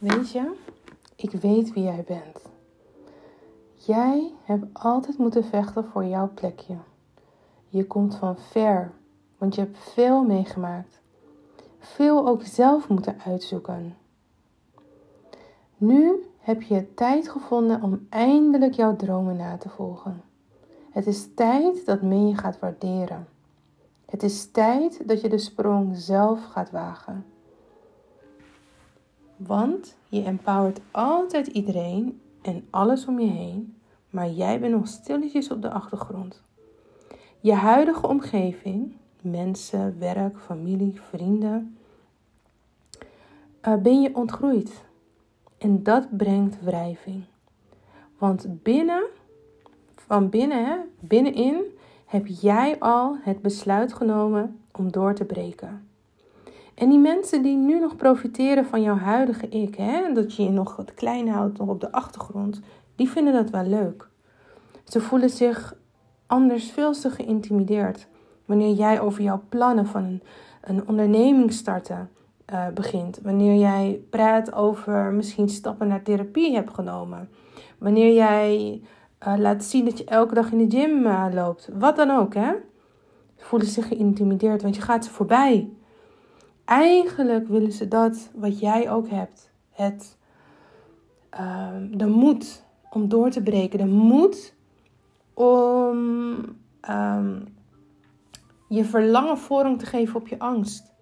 Weet je, ik weet wie jij bent. Jij hebt altijd moeten vechten voor jouw plekje. Je komt van ver, want je hebt veel meegemaakt. Veel ook zelf moeten uitzoeken. Nu heb je tijd gevonden om eindelijk jouw dromen na te volgen. Het is tijd dat men je gaat waarderen. Het is tijd dat je de sprong zelf gaat wagen. Want je empowert altijd iedereen en alles om je heen, maar jij bent nog stilletjes op de achtergrond. Je huidige omgeving, mensen, werk, familie, vrienden, uh, ben je ontgroeid. En dat brengt wrijving. Want binnen, van binnen, binnenin, heb jij al het besluit genomen om door te breken. En die mensen die nu nog profiteren van jouw huidige ik, hè, dat je je nog het klein houdt, nog op de achtergrond, die vinden dat wel leuk. Ze voelen zich anders veel te geïntimideerd wanneer jij over jouw plannen van een, een onderneming starten uh, begint. Wanneer jij praat over misschien stappen naar therapie hebt genomen. Wanneer jij uh, laat zien dat je elke dag in de gym uh, loopt. Wat dan ook, hè? Ze voelen zich geïntimideerd, want je gaat ze voorbij. Eigenlijk willen ze dat wat jij ook hebt. Het, ehm, de moed om door te breken. De moed om um, je verlangen vorm te geven op je angst.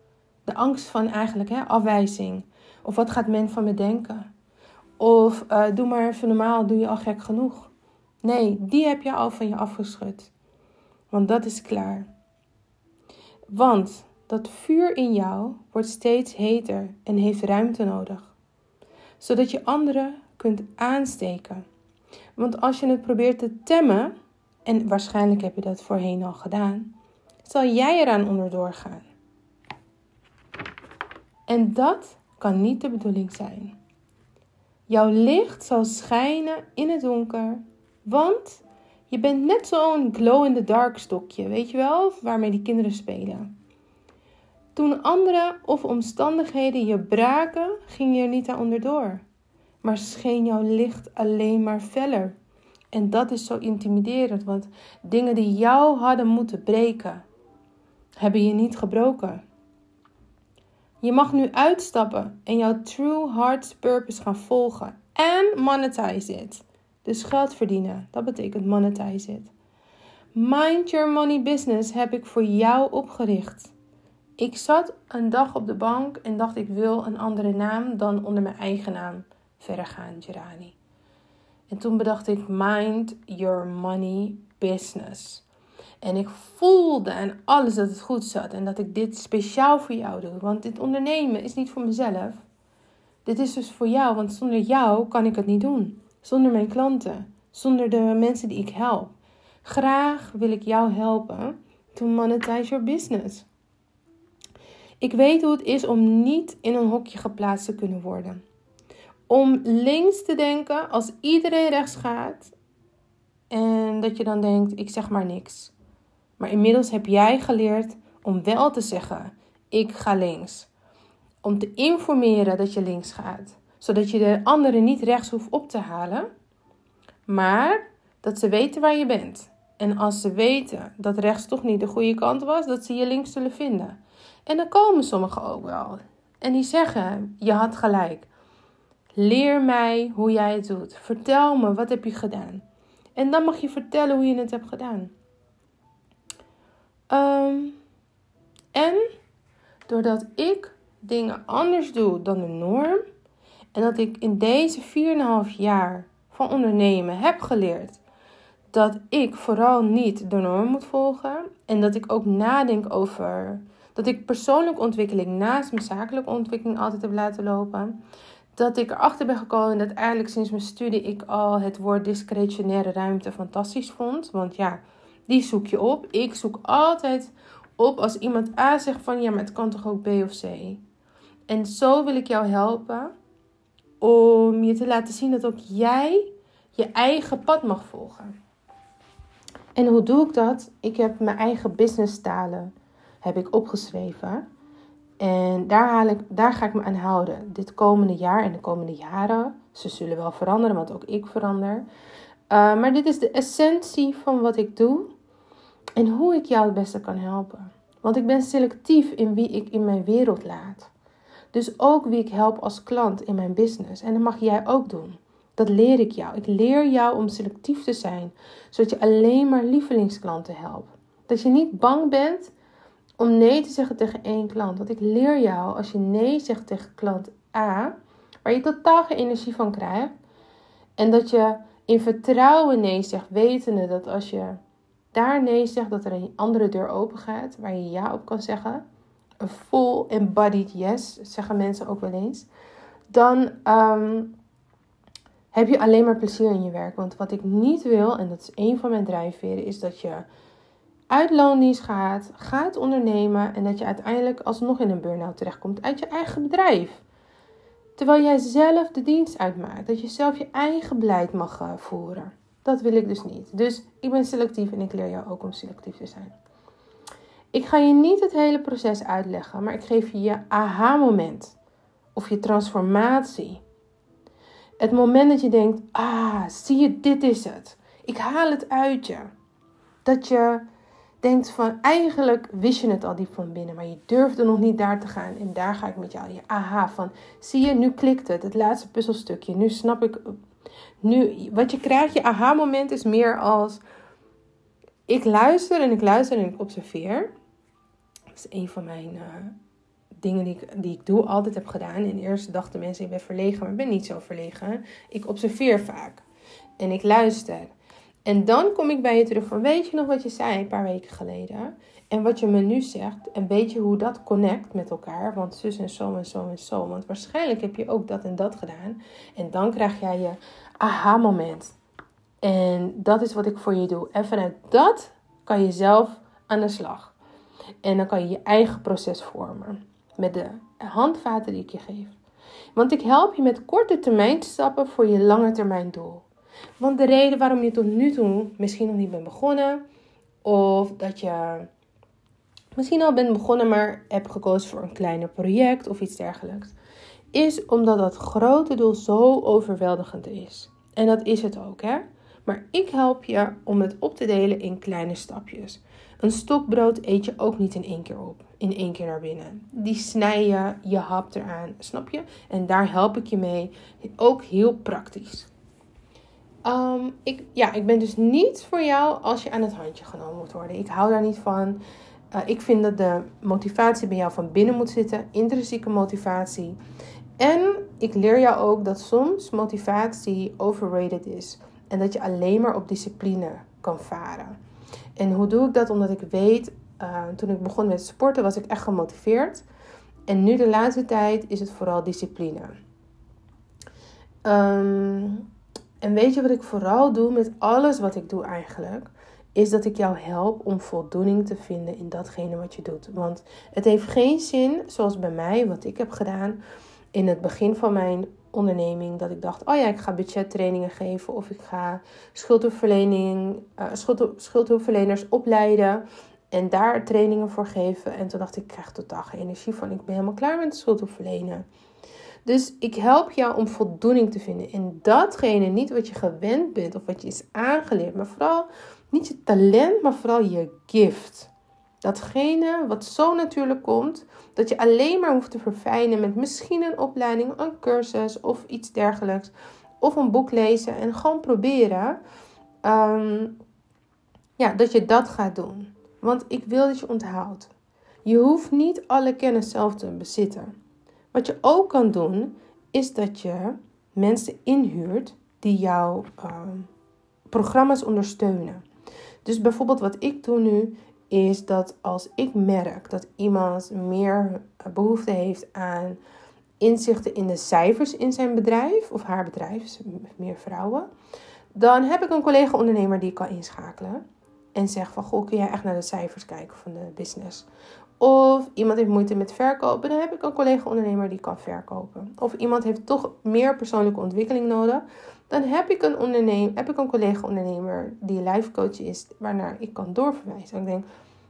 De angst van eigenlijk hè, afwijzing. Of wat gaat men van me denken? Of uh, doe maar even normaal, doe je al gek genoeg. Nee, die heb je al van je afgeschud. Want dat is klaar. Want dat vuur in jou wordt steeds heter en heeft ruimte nodig. Zodat je anderen kunt aansteken. Want als je het probeert te temmen, en waarschijnlijk heb je dat voorheen al gedaan, zal jij eraan onderdoor gaan. En dat kan niet de bedoeling zijn. Jouw licht zal schijnen in het donker, want je bent net zo'n glow-in-the-dark stokje, weet je wel, waarmee die kinderen spelen. Toen anderen of omstandigheden je braken, ging je er niet aan onderdoor, maar scheen jouw licht alleen maar feller. En dat is zo intimiderend, want dingen die jou hadden moeten breken, hebben je niet gebroken. Je mag nu uitstappen en jouw true heart's purpose gaan volgen. En monetize it. Dus geld verdienen. Dat betekent monetize it. Mind Your Money Business heb ik voor jou opgericht. Ik zat een dag op de bank en dacht ik wil een andere naam dan onder mijn eigen naam verder gaan, Gerani. En toen bedacht ik Mind Your Money Business. En ik voelde en alles dat het goed zat en dat ik dit speciaal voor jou doe. Want dit ondernemen is niet voor mezelf. Dit is dus voor jou, want zonder jou kan ik het niet doen. Zonder mijn klanten, zonder de mensen die ik help. Graag wil ik jou helpen to monetize your business. Ik weet hoe het is om niet in een hokje geplaatst te kunnen worden. Om links te denken als iedereen rechts gaat en dat je dan denkt: ik zeg maar niks. Maar inmiddels heb jij geleerd om wel te zeggen: ik ga links. Om te informeren dat je links gaat, zodat je de anderen niet rechts hoeft op te halen, maar dat ze weten waar je bent. En als ze weten dat rechts toch niet de goede kant was, dat ze je links zullen vinden. En dan komen sommigen ook wel. En die zeggen: Je had gelijk. Leer mij hoe jij het doet. Vertel me, wat heb je gedaan? En dan mag je vertellen hoe je het hebt gedaan. Um, en doordat ik dingen anders doe dan de norm. En dat ik in deze 4,5 jaar van ondernemen heb geleerd dat ik vooral niet de norm moet volgen. En dat ik ook nadenk over dat ik persoonlijke ontwikkeling naast mijn zakelijke ontwikkeling altijd heb laten lopen. Dat ik erachter ben gekomen dat eigenlijk sinds mijn studie ik al het woord discretionaire ruimte fantastisch vond. Want ja, die zoek je op. Ik zoek altijd op als iemand A zegt van ja, maar het kan toch ook B of C. En zo wil ik jou helpen om je te laten zien dat ook jij je eigen pad mag volgen. En hoe doe ik dat? Ik heb mijn eigen business talen heb ik opgeschreven. En daar, haal ik, daar ga ik me aan houden. Dit komende jaar en de komende jaren. Ze zullen wel veranderen, want ook ik verander. Uh, maar dit is de essentie van wat ik doe en hoe ik jou het beste kan helpen. Want ik ben selectief in wie ik in mijn wereld laat. Dus ook wie ik help als klant in mijn business. En dat mag jij ook doen. Dat leer ik jou. Ik leer jou om selectief te zijn, zodat je alleen maar lievelingsklanten helpt. Dat je niet bang bent om nee te zeggen tegen één klant. Want ik leer jou als je nee zegt tegen klant A, waar je totaal geen energie van krijgt, en dat je in vertrouwen nee zegt, wetende dat als je daar nee zegt, dat er een andere deur open gaat waar je ja op kan zeggen. Een full embodied yes, zeggen mensen ook wel eens. Dan ehm, heb je alleen maar plezier in je werk. Want wat ik niet wil, en dat is een van mijn drijfveren, is dat je uit loondienst gaat, gaat ondernemen en dat je uiteindelijk alsnog in een burn-out terechtkomt uit je eigen bedrijf. Terwijl jij zelf de dienst uitmaakt, dat je zelf je eigen beleid mag uh, voeren. Dat wil ik dus niet. Dus ik ben selectief en ik leer jou ook om selectief te zijn. Ik ga je niet het hele proces uitleggen, maar ik geef je je aha-moment of je transformatie. Het moment dat je denkt: ah, zie je, dit is het. Ik haal het uit je. Dat je denkt van eigenlijk wist je het al diep van binnen, maar je durfde nog niet daar te gaan. En daar ga ik met jou. Je aha van, zie je, nu klikt het. Het laatste puzzelstukje. Nu snap ik nu, wat je krijgt, je aha-moment is meer als: ik luister en ik luister en ik observeer. Dat is een van mijn uh, dingen die ik, die ik doe, altijd heb gedaan. In eerste dachten mensen: ik ben verlegen, maar ik ben niet zo verlegen. Ik observeer vaak en ik luister. En dan kom ik bij je terug van: weet je nog wat je zei een paar weken geleden? En wat je me nu zegt, en weet je hoe dat connect met elkaar? Want zus en zo en zo en zo. Want waarschijnlijk heb je ook dat en dat gedaan. En dan krijg jij je aha-moment. En dat is wat ik voor je doe. En vanuit dat kan je zelf aan de slag. En dan kan je je eigen proces vormen. Met de handvaten die ik je geef. Want ik help je met korte termijn stappen voor je lange termijn doel. Want de reden waarom je tot nu toe misschien nog niet bent begonnen. Of dat je misschien al bent begonnen, maar hebt gekozen voor een kleiner project of iets dergelijks is omdat dat grote doel zo overweldigend is. En dat is het ook, hè? Maar ik help je om het op te delen in kleine stapjes. Een stokbrood eet je ook niet in één keer op, in één keer naar binnen. Die snij je, je hapt eraan, snap je? En daar help ik je mee. Ook heel praktisch. Ehm, ik, ja, ik ben dus niet voor jou als je aan het handje genomen moet worden. Ik hou daar niet van. Uh, ik vind dat de motivatie bij jou van binnen moet zitten, intrinsieke motivatie. En ik leer jou ook dat soms motivatie overrated is. En dat je alleen maar op discipline kan varen. En hoe doe ik dat? Omdat ik weet, uh, toen ik begon met sporten was ik echt gemotiveerd. En nu de laatste tijd is het vooral discipline. Um, en weet je wat ik vooral doe met alles wat ik doe eigenlijk? Is dat ik jou help om voldoening te vinden in datgene wat je doet. Want het heeft geen zin, zoals bij mij, wat ik heb gedaan in het begin van mijn onderneming dat ik dacht: oh ja, ik ga budgettrainingen geven of ik ga schuldhulpverlening, uh, schuldhulpverleners opleiden en daar trainingen voor geven. En toen dacht ik: ik krijg totaal energie van. Ik ben helemaal klaar met schuldhulp verlenen. Dus ik help jou om voldoening te vinden in datgene, niet wat je gewend bent of wat je is aangeleerd, maar vooral niet je talent, maar vooral je gift. Datgene wat zo natuurlijk komt, dat je alleen maar hoeft te verfijnen met misschien een opleiding, een cursus of iets dergelijks. Of een boek lezen en gewoon proberen. Um, ja, dat je dat gaat doen. Want ik wil dat je onthoudt. Je hoeft niet alle kennis zelf te bezitten. Wat je ook kan doen, is dat je mensen inhuurt die jouw ehm, programma's ondersteunen. Dus bijvoorbeeld wat ik doe nu, is dat als ik merk dat iemand meer behoefte heeft aan inzichten in de cijfers in zijn bedrijf of haar bedrijf, meer vrouwen, dan heb ik een collega-ondernemer die ik kan inschakelen en zeg van goh, kun jij echt naar de cijfers kijken van de business? Of iemand heeft moeite met verkopen, dan heb ik een collega-ondernemer die kan verkopen. Of iemand heeft toch meer persoonlijke ontwikkeling nodig, dan heb ik een, heb ik een collega-ondernemer die life coach is, waarnaar ik kan doorverwijzen. Ik denk,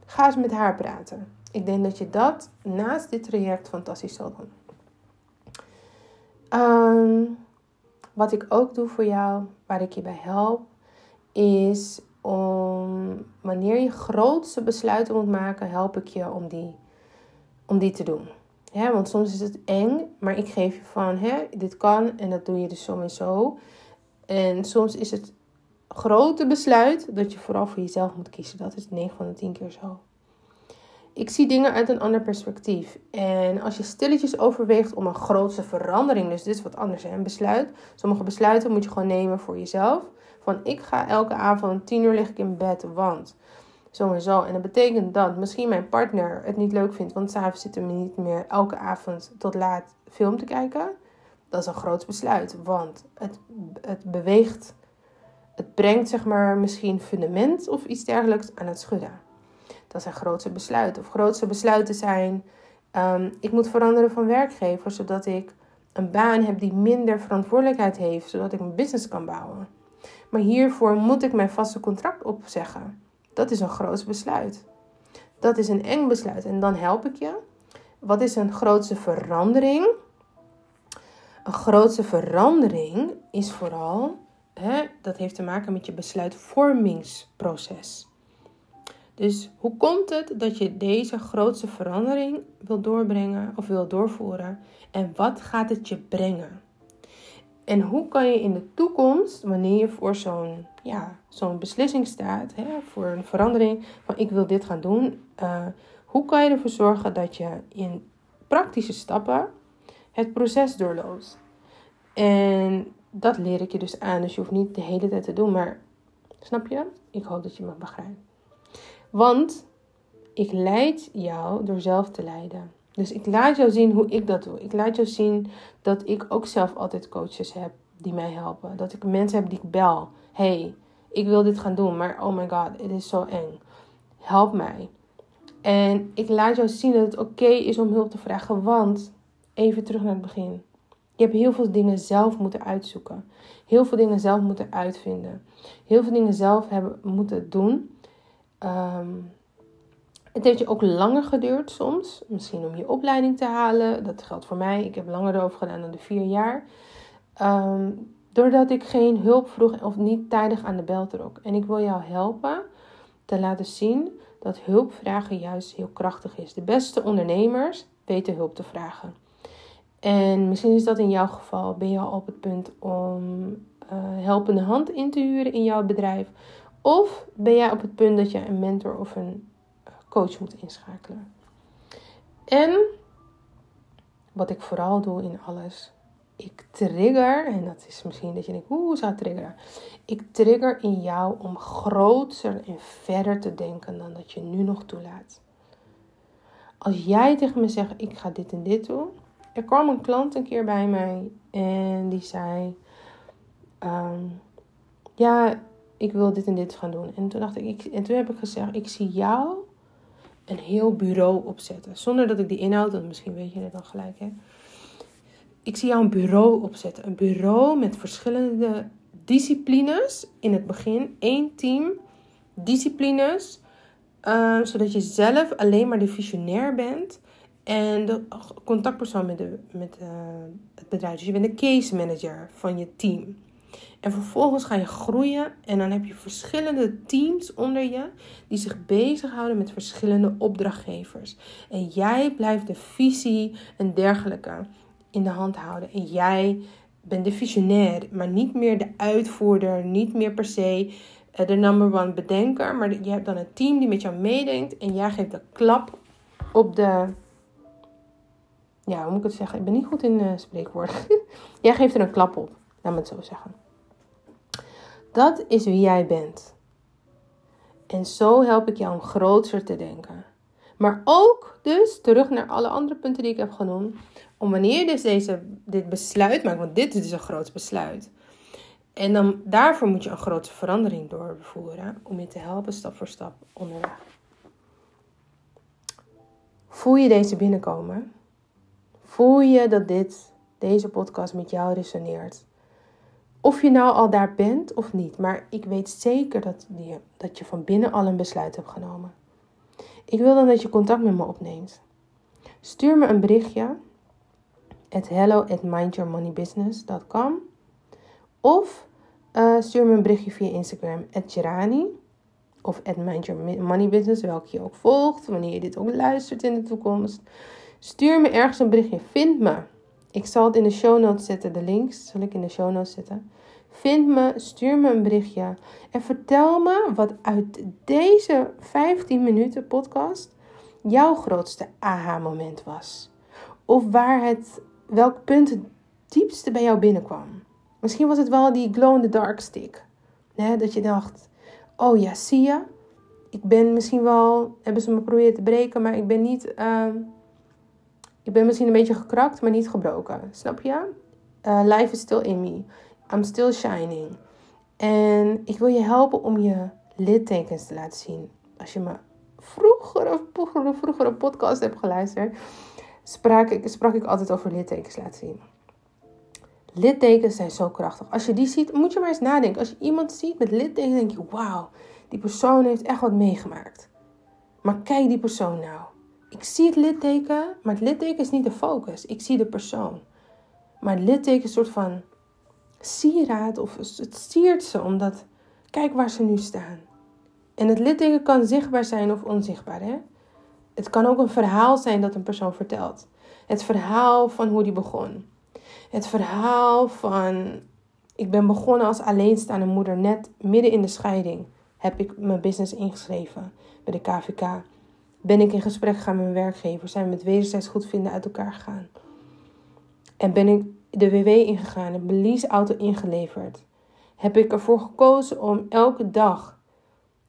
ga eens met haar praten. Ik denk dat je dat naast dit traject fantastisch zal doen. Ehm, wat ik ook doe voor jou, waar ik je bij help, is om wanneer je grootste besluiten moet maken, help ik je om die, om die te doen. Want soms is het eng, maar ik geef je van, hè, dit kan en dat doe je dus zo en zo. En soms is het grote besluit dat je vooral voor jezelf moet kiezen. Dat is 9 van de 10 keer zo. Ik zie dingen uit een ander perspectief. En als je stilletjes overweegt om een grootste verandering, dus dit is wat anders, een besluit. Sommige besluiten moet je gewoon nemen voor jezelf. Van ik ga elke avond om 10 uur lig ik in bed, want zo en zo. En dat betekent dat misschien mijn partner het niet leuk vindt, want s'avonds zitten we niet meer elke avond tot laat film te kijken. Dat is een groot besluit, want het, het beweegt, het brengt zeg maar misschien fundament of iets dergelijks aan het schudden. Dat zijn grootste besluiten. Of grootste besluiten zijn, um, ik moet veranderen van werkgever, zodat ik een baan heb die minder verantwoordelijkheid heeft, zodat ik mijn business kan bouwen. Maar hiervoor moet ik mijn vaste contract opzeggen. Dat is een groot besluit. Dat is een eng besluit. En dan help ik je. Wat is een grootste verandering? Een grootste verandering is vooral, hè, dat heeft te maken met je besluitvormingsproces. Dus hoe komt het dat je deze grootste verandering wil doorbrengen of wil doorvoeren? En wat gaat het je brengen? En hoe kan je in de toekomst, wanneer je voor zo'n ja, zo'n beslissing staat, hè, voor een verandering van ik wil dit gaan doen, uh, hoe kan je ervoor zorgen dat je in praktische stappen het proces doorloopt? En dat leer ik je dus aan, dus je hoeft niet de hele tijd te doen, maar snap je? Ik hoop dat je me begrijpt. Want ik leid jou door zelf te leiden. Dus ik laat jou zien hoe ik dat doe. Ik laat jou zien dat ik ook zelf altijd coaches heb die mij helpen. Dat ik mensen heb die ik bel. hey, ik wil dit gaan doen, maar oh my god, het is zo eng. Help mij. En ik laat jou zien dat het oké is om hulp te vragen, want even terug naar het begin. Je hebt heel veel dingen zelf moeten uitzoeken. Heel veel dingen zelf moeten uitvinden. Heel veel dingen zelf hebben moeten doen. Um, het heeft je ook langer geduurd soms. Misschien om je opleiding te halen. Dat geldt voor mij. Ik heb langer erover gedaan dan de vier jaar. Ehm, doordat ik geen hulp vroeg of niet tijdig aan de bel trok. En ik wil jou helpen te laten zien dat hulpvragen juist heel krachtig is. De beste ondernemers weten hulp te vragen. En misschien is dat in jouw geval. Ben je al op het punt om uh, helpende hand in te huren in jouw bedrijf? Of ben jij op het punt dat je een mentor of een coach moet inschakelen. En wat ik vooral doe in alles, ik trigger, en dat is misschien dat je denkt, hoe zou triggeren? Ik trigger in jou om groter en verder te denken dan dat je nu nog toelaat. Als jij tegen me zegt, ik ga dit en dit doen. Er kwam een klant een keer bij mij en die zei, ehm, ja, ik wil dit en dit gaan doen. En toen dacht ik, ik, en toen heb ik gezegd, ik zie jou een heel bureau opzetten. Zonder dat ik die inhoud, want misschien weet je het dan gelijk. Hè? Ik zie jou een bureau opzetten. Een bureau met verschillende disciplines. In het begin één team disciplines. Uh, zodat je zelf alleen maar de visionair bent. En de contactpersoon met, de, met uh, het bedrijf. Dus je bent de case manager van je team. En vervolgens ga je groeien en dan heb je verschillende teams onder je die zich bezighouden met verschillende opdrachtgevers. En jij blijft de visie en dergelijke in de hand houden. En jij bent de visionair, maar niet meer de uitvoerder, niet meer per se eh, de number one bedenker. Maar je hebt dan een team die met jou meedenkt en jij geeft de klap op de. Ja, hoe moet ik het zeggen? Ik ben niet goed in uh, spreekwoorden. jij geeft er een klap op, laat me het zo zeggen. Dat is wie jij bent. En zo help ik jou om groter te denken. Maar ook dus, terug naar alle andere punten die ik heb genoemd, om wanneer je dus deze, dit besluit maakt, want dit is dus een groot besluit. En dan, daarvoor moet je een grote verandering doorvoeren om je te helpen stap voor stap onderweg. Voel je deze binnenkomen? Voel je dat dit, deze podcast met jou resoneert? Of je nou al daar bent of niet, maar ik weet zeker dat je, dat je van binnen al een besluit hebt genomen. Ik wil dan dat je contact met me opneemt. Stuur me een berichtje at hello at mindyourmoneybusiness.com of uh, stuur me een berichtje via Instagram at Gerani of at mindyourmoneybusiness, welke je ook volgt, wanneer je dit ook luistert in de toekomst. Stuur me ergens een berichtje. Vind me. Ik zal het in de show notes zetten. De links zal ik in de show notes zetten. Vind me, stuur me een berichtje. En vertel me wat uit deze 15 minuten podcast jouw grootste aha-moment was. Of waar het, welk punt het diepste bij jou binnenkwam. Misschien was het wel die glow in the dark stick. Dat je dacht, oh ja, zie je? Ik ben misschien wel, hebben ze me geprobeerd te breken, maar ik ben niet... Uh, ik ben misschien een beetje gekrakt, maar niet gebroken. Snap je? Uh, life is still in me. I'm still shining. En ik wil je helpen om je littekens te laten zien. Als je me vroeger of vroeger, vroeger een podcast hebt geluisterd, sprak ik, sprak ik altijd over littekens laten zien. Littekens zijn zo krachtig. Als je die ziet, moet je maar eens nadenken. Als je iemand ziet met littekens, denk je: wauw, die persoon heeft echt wat meegemaakt. Maar kijk die persoon nou. Ik zie het litteken, maar het litteken is niet de focus. Ik zie de persoon. Maar het litteken is een soort van sieraad of het siert ze omdat kijk waar ze nu staan. En het litteken kan zichtbaar zijn of onzichtbaar. Hè? Het kan ook een verhaal zijn dat een persoon vertelt. Het verhaal van hoe die begon. Het verhaal van ik ben begonnen als alleenstaande moeder net midden in de scheiding. Heb ik mijn business ingeschreven bij de KVK ben ik in gesprek gegaan met mijn werkgever. Zijn we met wederzijds goed vinden uit elkaar gegaan. En ben ik de WW ingegaan. Heb mijn leaseauto ingeleverd. Heb ik ervoor gekozen om elke dag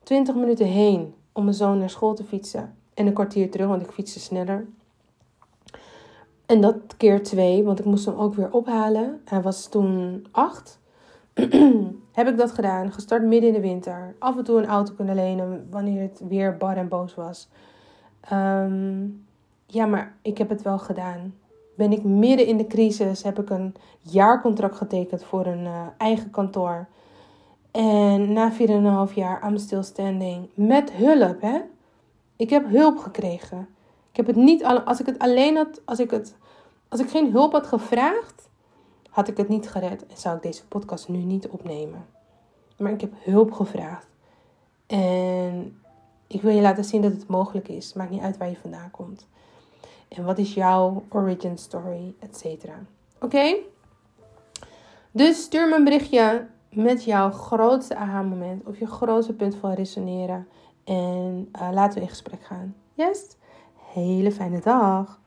20 minuten heen om mijn zoon naar school te fietsen. En een kwartier terug, want ik fietste sneller. En dat keer twee, want ik moest hem ook weer ophalen. Hij was toen acht. heb ik dat gedaan. Gestart midden in de winter. Af en toe een auto kunnen lenen wanneer het weer bar en boos was. Ehm, ja, maar ik heb het wel gedaan. Ben ik midden in de crisis, heb ik een jaarcontract getekend voor een uh, eigen kantoor. En na 4,5 jaar, I'm still standing. Met hulp, hè? Ik heb hulp gekregen. Ik heb het niet, als ik het alleen had, als ik, het, als ik geen hulp had gevraagd, had ik het niet gered en zou ik deze podcast nu niet opnemen. Maar ik heb hulp gevraagd. En ik wil je laten zien dat het mogelijk is. Maakt niet uit waar je vandaan komt. En wat is jouw origin story, et cetera. Oké? Dus stuur me een berichtje met jouw grootste aha-moment of je grootste punt van resoneren. En eh, laten we in gesprek gaan. Yes? Hele fijne dag.